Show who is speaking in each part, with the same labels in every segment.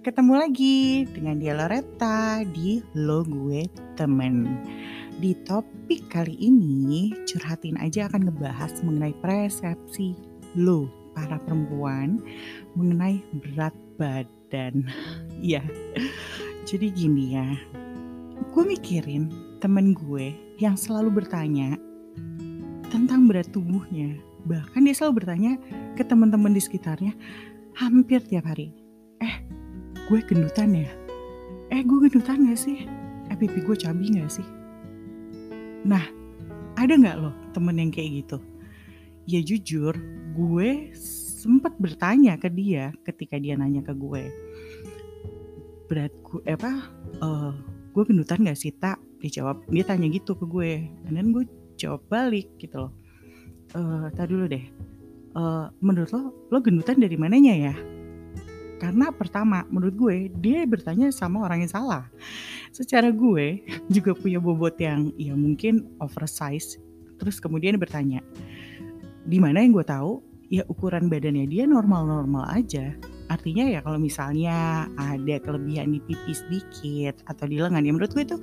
Speaker 1: ketemu lagi dengan dia Loretta di Lo Gue Temen. Di topik kali ini, curhatin aja akan ngebahas mengenai persepsi lo, para perempuan, mengenai berat badan. Iya, jadi gini ya, gue mikirin temen gue yang selalu bertanya tentang berat tubuhnya. Bahkan dia selalu bertanya ke teman-teman di sekitarnya hampir tiap hari. Eh, gue gendutan ya? Eh, gue gendutan gak sih? Eh, pipi gue cabi gak sih? Nah, ada nggak loh temen yang kayak gitu? Ya jujur, gue sempat bertanya ke dia ketika dia nanya ke gue. Berat gue, eh, apa, uh, gue gendutan gak sih tak? Dia jawab, dia tanya gitu ke gue. Dan gue jawab balik gitu loh. Uh, tadi dulu deh, uh, menurut lo, lo gendutan dari mananya ya? Karena pertama, menurut gue, dia bertanya sama orang yang salah. Secara gue juga punya bobot yang ya mungkin oversize. Terus kemudian bertanya, di mana yang gue tahu, ya ukuran badannya dia normal-normal aja. Artinya ya kalau misalnya ada kelebihan di pipi sedikit atau di lengan ya menurut gue itu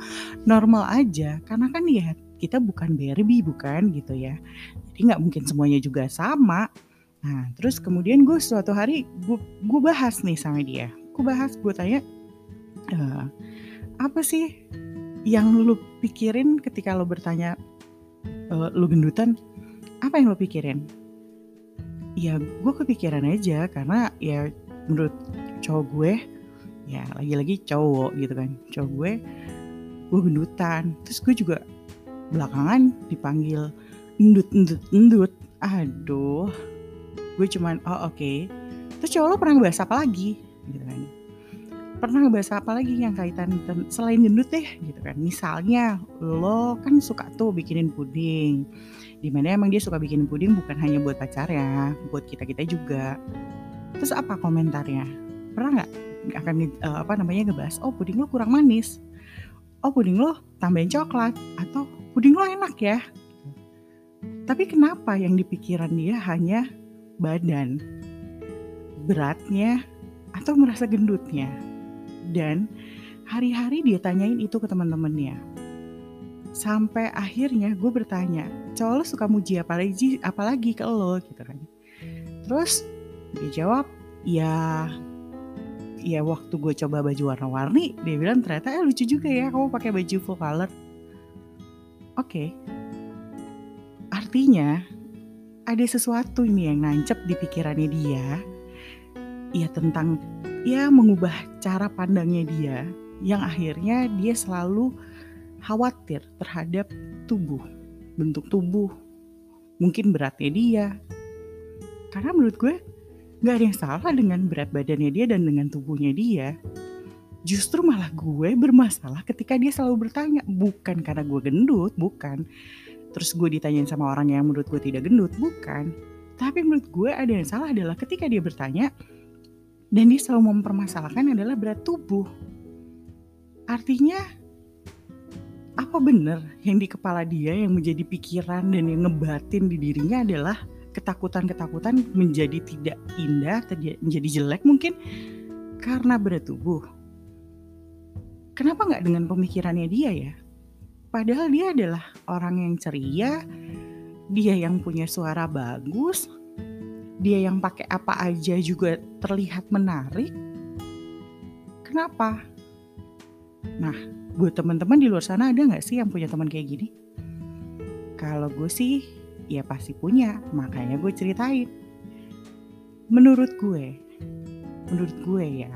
Speaker 1: normal aja. Karena kan ya kita bukan Barbie bukan gitu ya. Jadi nggak mungkin semuanya juga sama. Nah, terus kemudian gue suatu hari gue bahas nih sama dia. Gue bahas, gue tanya, e, apa sih yang lu pikirin ketika lo bertanya e, lu gendutan? Apa yang lo pikirin? Ya, gue kepikiran aja karena ya menurut cowok gue, ya lagi-lagi cowok gitu kan, cowok gue, gue gendutan. Terus gue juga belakangan dipanggil endut endut endut. Aduh, gue cuman oh oke. Okay. terus cowok lo pernah ngebahas apa lagi? Gitu kan. Pernah ngebahas apa lagi yang kaitan selain gendut deh? Gitu kan. Misalnya lo kan suka tuh bikinin puding. Di mana emang dia suka bikin puding bukan hanya buat pacar ya buat kita kita juga. Terus apa komentarnya? Pernah nggak? Akan uh, apa namanya ngebahas oh puding lo kurang manis. Oh puding lo tambahin coklat. Atau puding lo enak ya. Tapi kenapa yang dipikiran dia hanya badan, beratnya, atau merasa gendutnya. Dan hari-hari dia tanyain itu ke teman-temannya. Sampai akhirnya gue bertanya, cowok lo suka muji apa lagi, apalagi ke lo gitu kan. Terus dia jawab, ya ya waktu gue coba baju warna-warni, dia bilang ternyata eh lucu juga ya kamu pakai baju full color. Oke, okay. artinya ada sesuatu ini yang nancep di pikirannya dia. Ya tentang ya mengubah cara pandangnya dia yang akhirnya dia selalu khawatir terhadap tubuh bentuk tubuh mungkin beratnya dia. Karena menurut gue gak ada yang salah dengan berat badannya dia dan dengan tubuhnya dia. Justru malah gue bermasalah ketika dia selalu bertanya bukan karena gue gendut bukan terus gue ditanyain sama orang yang menurut gue tidak gendut bukan tapi menurut gue ada yang salah adalah ketika dia bertanya dan dia selalu mempermasalahkan adalah berat tubuh artinya apa benar yang di kepala dia yang menjadi pikiran dan yang ngebatin di dirinya adalah ketakutan-ketakutan menjadi tidak indah, menjadi jelek mungkin karena berat tubuh. Kenapa nggak dengan pemikirannya dia ya? Padahal dia adalah orang yang ceria, dia yang punya suara bagus, dia yang pakai apa aja juga terlihat menarik. Kenapa? Nah, buat teman-teman di luar sana ada nggak sih yang punya teman kayak gini? Kalau gue sih, ya pasti punya, makanya gue ceritain. Menurut gue, menurut gue ya,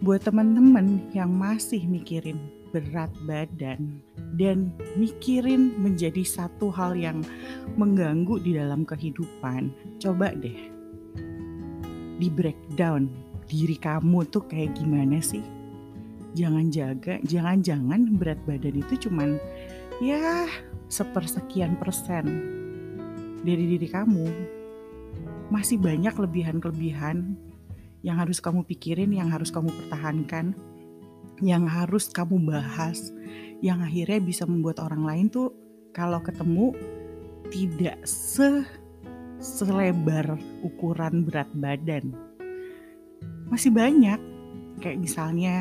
Speaker 1: buat teman-teman yang masih mikirin berat badan dan mikirin menjadi satu hal yang mengganggu di dalam kehidupan, coba deh di breakdown diri kamu tuh kayak gimana sih? Jangan jaga, jangan-jangan berat badan itu cuman ya sepersekian persen dari diri kamu. Masih banyak kelebihan-kelebihan yang harus kamu pikirin, yang harus kamu pertahankan yang harus kamu bahas yang akhirnya bisa membuat orang lain tuh kalau ketemu tidak se selebar ukuran berat badan. Masih banyak Kayak misalnya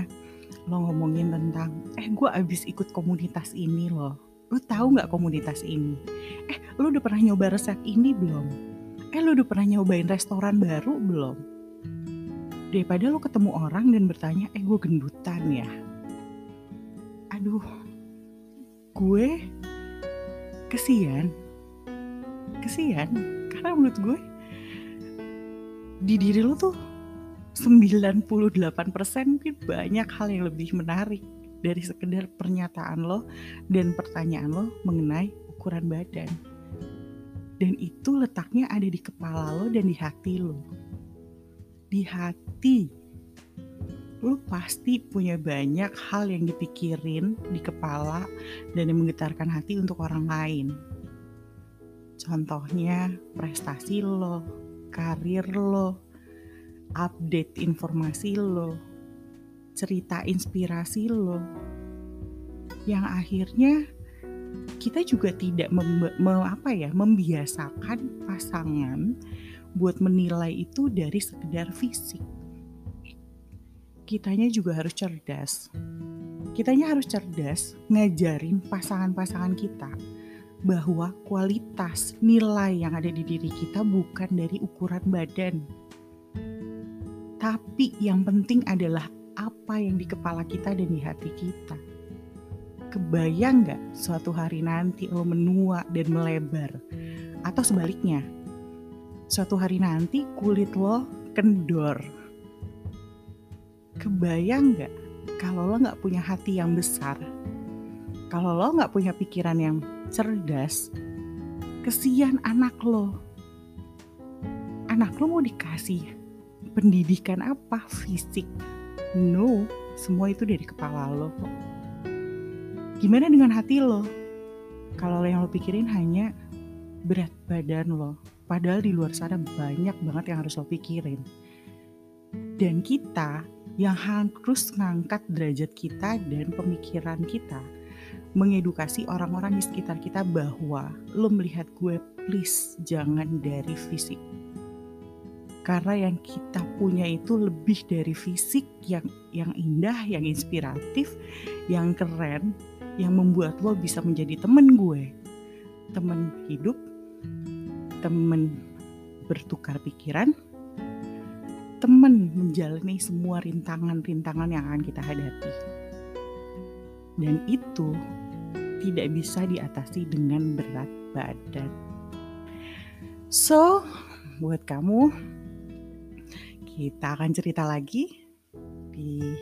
Speaker 1: lo ngomongin tentang, eh gue abis ikut komunitas ini loh. Lo tahu nggak komunitas ini? Eh lo udah pernah nyoba resep ini belum? Eh lo udah pernah nyobain restoran baru belum? Daripada lo ketemu orang dan bertanya, eh gue gendutan ya. Aduh, gue kesian. Kesian, karena menurut gue di diri lo tuh 98% mungkin banyak hal yang lebih menarik dari sekedar pernyataan lo dan pertanyaan lo mengenai ukuran badan. Dan itu letaknya ada di kepala lo dan di hati lo. Di hati. Lo pasti punya banyak hal yang dipikirin di kepala dan yang menggetarkan hati untuk orang lain. Contohnya prestasi lo, karir lo, update informasi lo, cerita inspirasi lo, yang akhirnya kita juga tidak mem, mem, apa ya membiasakan pasangan buat menilai itu dari sekedar fisik. Kitanya juga harus cerdas. Kitanya harus cerdas ngajarin pasangan-pasangan kita bahwa kualitas nilai yang ada di diri kita bukan dari ukuran badan tapi yang penting adalah apa yang di kepala kita dan di hati kita. Kebayang gak suatu hari nanti lo menua dan melebar? Atau sebaliknya, suatu hari nanti kulit lo kendor. Kebayang gak kalau lo gak punya hati yang besar? Kalau lo gak punya pikiran yang cerdas, kesian anak lo. Anak lo mau dikasih pendidikan apa fisik no semua itu dari kepala lo gimana dengan hati lo kalau yang lo pikirin hanya berat badan lo padahal di luar sana banyak banget yang harus lo pikirin. Dan kita yang harus ngangkat derajat kita dan pemikiran kita mengedukasi orang-orang di sekitar kita bahwa lo melihat gue please jangan dari fisik. Karena yang kita punya itu lebih dari fisik yang yang indah, yang inspiratif, yang keren, yang membuat lo bisa menjadi temen gue, temen hidup, temen bertukar pikiran, temen menjalani semua rintangan-rintangan yang akan kita hadapi. Dan itu tidak bisa diatasi dengan berat badan. So, buat kamu kita akan cerita lagi di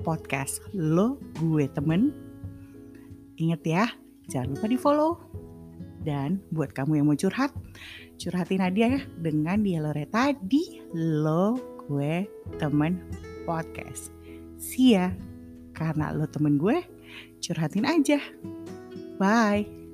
Speaker 1: podcast Lo Gue Temen. Ingat ya, jangan lupa di follow. Dan buat kamu yang mau curhat, curhatin Nadia ya dengan dia Loreta di Lo Gue Temen Podcast. See ya, karena lo temen gue, curhatin aja. Bye.